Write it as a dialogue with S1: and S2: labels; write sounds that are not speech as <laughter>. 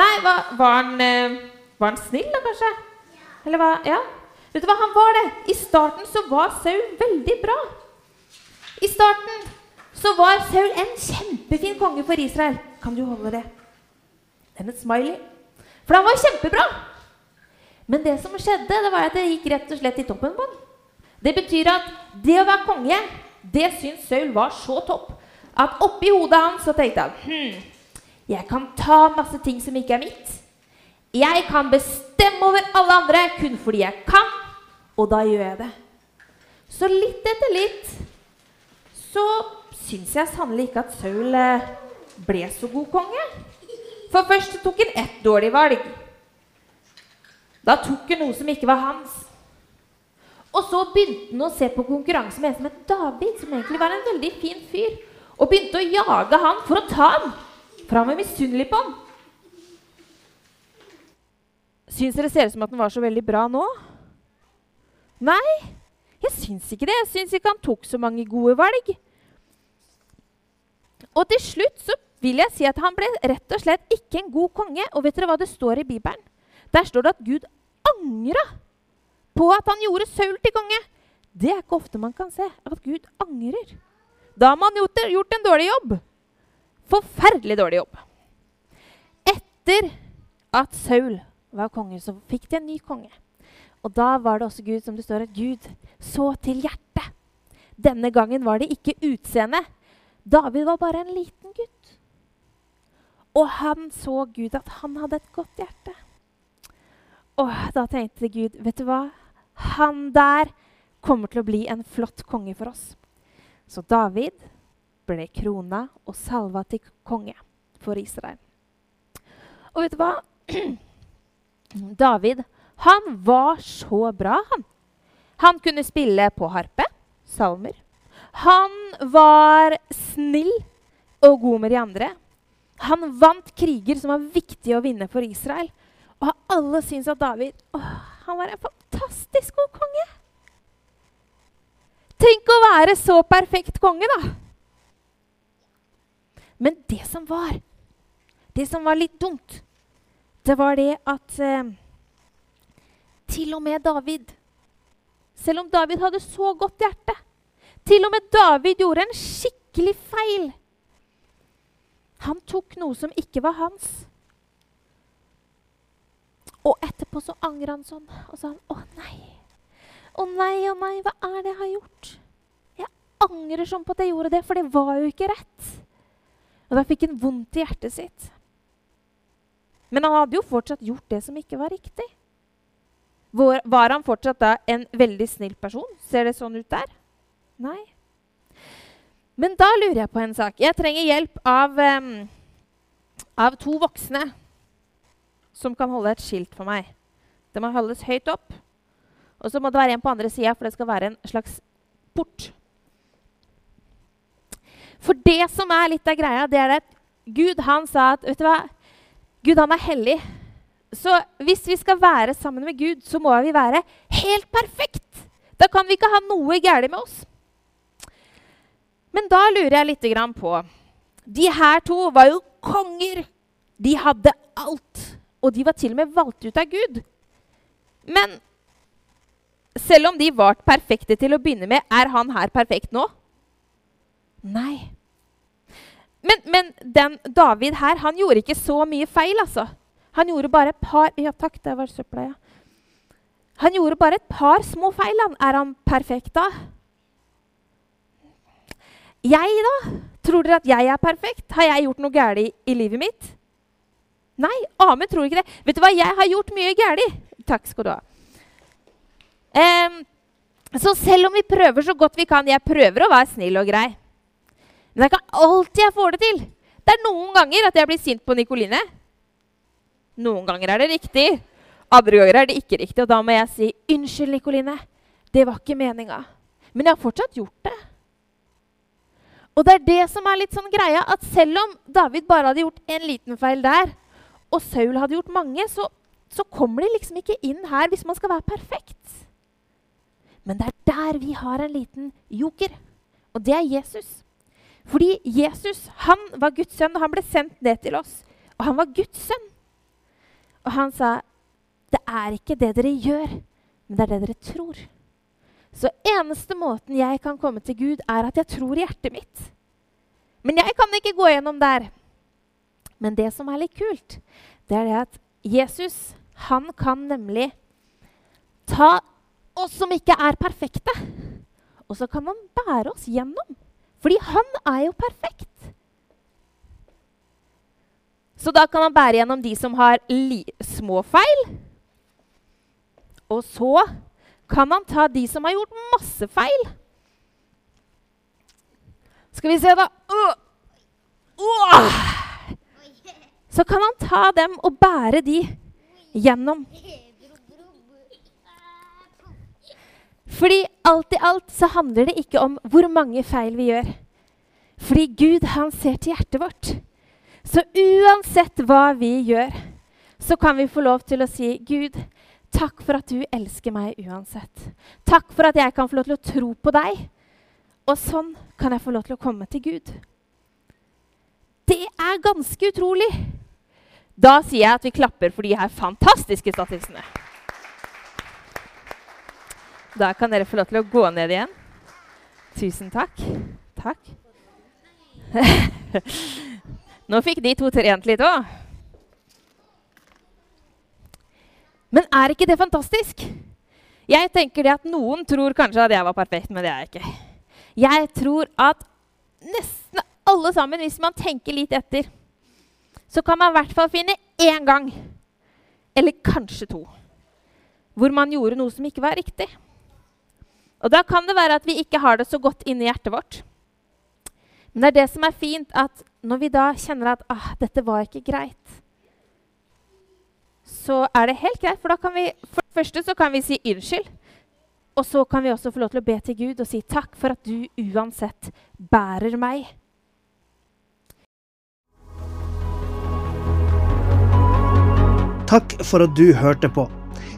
S1: Nei, var, var, han, eh, var han snill, da, kanskje? Eller hva? Ja. Vet du hva, han var det. I starten så var Saul veldig bra. I starten så var Saul en kjempefin konge for Israel. Kan du holde det? Den er smiley. For han var kjempebra. Men det som skjedde, det var at det gikk rett og slett i toppen på han. Det betyr at det å være konge, det syntes Saul var så topp at oppi hodet hans så tenkte han hm, jeg kan ta masse ting som ikke er mitt. Jeg kan bestemme over alle andre kun fordi jeg kan, og da gjør jeg det. Så litt etter litt så syns jeg sannelig ikke at Saul eh, ble så god konge. For først tok han ett dårlig valg. Da tok han noe som ikke var hans. Og så begynte han å se på konkurranse med en som het David, som egentlig var en veldig fin fyr, og begynte å jage han for å ta han. For han var misunnelig på han. Syns dere ser ut som at han var så veldig bra nå? Nei, jeg syns ikke det. Jeg syns ikke han tok så mange gode valg. Og til slutt så vil jeg si at han ble rett og slett ikke en god konge. Og vet dere hva det står i Bibelen? Der står det at Gud angra på at han gjorde Saul til konge. Det er ikke ofte man kan se at Gud angrer. Da har man gjort en dårlig jobb. Forferdelig dårlig jobb. Etter at Saul var konge, så fikk de en ny konge. Og da var det også Gud, som det står at Gud så til hjertet. Denne gangen var det ikke utseendet. David var bare en liten gutt. Og han så Gud at han hadde et godt hjerte. Og da tenkte Gud, vet du hva? Han der kommer til å bli en flott konge for oss. Så David ble krona og salva til konge for Israel. Og vet du hva? <clears throat> David han var så bra, han. Han kunne spille på harpe, salmer. Han var snill og god med de andre. Han vant kriger som var viktige å vinne for Israel. Og alle syntes at David åh, han var en fantastisk god konge. Tenk å være så perfekt konge, da! Men det som var, det som var litt dumt, det var det at eh, til og med David Selv om David hadde så godt hjerte, til og med David gjorde en skikkelig feil. Han tok noe som ikke var hans. Og etterpå så angrer han sånn og sa han, 'Å nei, å nei, å nei, hva er det jeg har gjort?' Jeg angrer sånn på at jeg gjorde det, for det var jo ikke rett. Og da fikk han vondt i hjertet sitt. Men han hadde jo fortsatt gjort det som ikke var riktig. Var, var han fortsatt da en veldig snill person? Ser det sånn ut der? Nei. Men da lurer jeg på en sak. Jeg trenger hjelp av, um, av to voksne som kan holde et skilt for meg. Det må holdes høyt opp. Og så må det være en på andre sida, for det skal være en slags port. For det som er litt av greia, det er at Gud han sa at vet du hva? Gud han er hellig. Så hvis vi skal være sammen med Gud, så må vi være helt perfekt. Da kan vi ikke ha noe galt med oss. Men da lurer jeg litt på De her to var jo konger. De hadde alt. Og de var til og med valgt ut av Gud. Men selv om de var perfekte til å begynne med, er han her perfekt nå? Nei. Men, men den David her, han gjorde ikke så mye feil, altså. Han gjorde bare et par Ja, takk, det var søpla, ja. Han gjorde bare et par små feil. Han. Er han perfekt da? Jeg, da? Tror dere at jeg er perfekt? Har jeg gjort noe galt i, livet mitt? Nei, Amund tror ikke det. Vet du hva, jeg har gjort mye galt. Takk skal du ha. Um, så selv om vi prøver så godt vi kan Jeg prøver å være snill og grei. Men det er ikke alltid jeg får det til. Det er noen ganger at jeg blir sint på Nikoline. Noen ganger er det riktig, andre ganger er det ikke riktig. Og da må jeg si unnskyld, Nikoline. Det var ikke meninga. Men jeg har fortsatt gjort det. Og det er det som er litt sånn greia, at selv om David bare hadde gjort en liten feil der, og Saul hadde gjort mange, så, så kommer de liksom ikke inn her hvis man skal være perfekt. Men det er der vi har en liten joker, og det er Jesus. Fordi Jesus han var Guds sønn, og han ble sendt ned til oss. Og han var Guds sønn. Og han sa, 'Det er ikke det dere gjør, men det er det dere tror.' Så eneste måten jeg kan komme til Gud, er at jeg tror i hjertet mitt. Men jeg kan ikke gå gjennom der. Men det som er litt kult, det er det at Jesus han kan nemlig ta oss som ikke er perfekte, og så kan han bære oss gjennom. Fordi han er jo perfekt. Så da kan han bære gjennom de som har små feil. Og så kan han ta de som har gjort masse feil. Skal vi se, da. Uh, uh. Så kan han ta dem og bære de gjennom. <laughs> Fordi alt i alt så handler det ikke om hvor mange feil vi gjør. Fordi Gud, han ser til hjertet vårt. Så uansett hva vi gjør, så kan vi få lov til å si, Gud, takk for at du elsker meg uansett. Takk for at jeg kan få lov til å tro på deg. Og sånn kan jeg få lov til å komme til Gud. Det er ganske utrolig. Da sier jeg at vi klapper for de her fantastiske statistene. Da kan dere få lov til å gå ned igjen. Tusen takk. Takk. <laughs> Nå fikk de to trent litt òg. Men er ikke det fantastisk? Jeg tenker det at Noen tror kanskje at jeg var perfekt, men det er jeg ikke. Jeg tror at nesten alle sammen, hvis man tenker litt etter, så kan man i hvert fall finne én gang, eller kanskje to, hvor man gjorde noe som ikke var riktig. Og da kan det være at vi ikke har det så godt inni hjertet vårt. Men det er det som er fint, at når vi da kjenner at ah, dette var ikke greit, så er det helt greit. For da kan vi, for det første så kan vi si unnskyld. Og så kan vi også få lov til å be til Gud og si takk for at du uansett bærer meg.
S2: Takk for at du hørte på.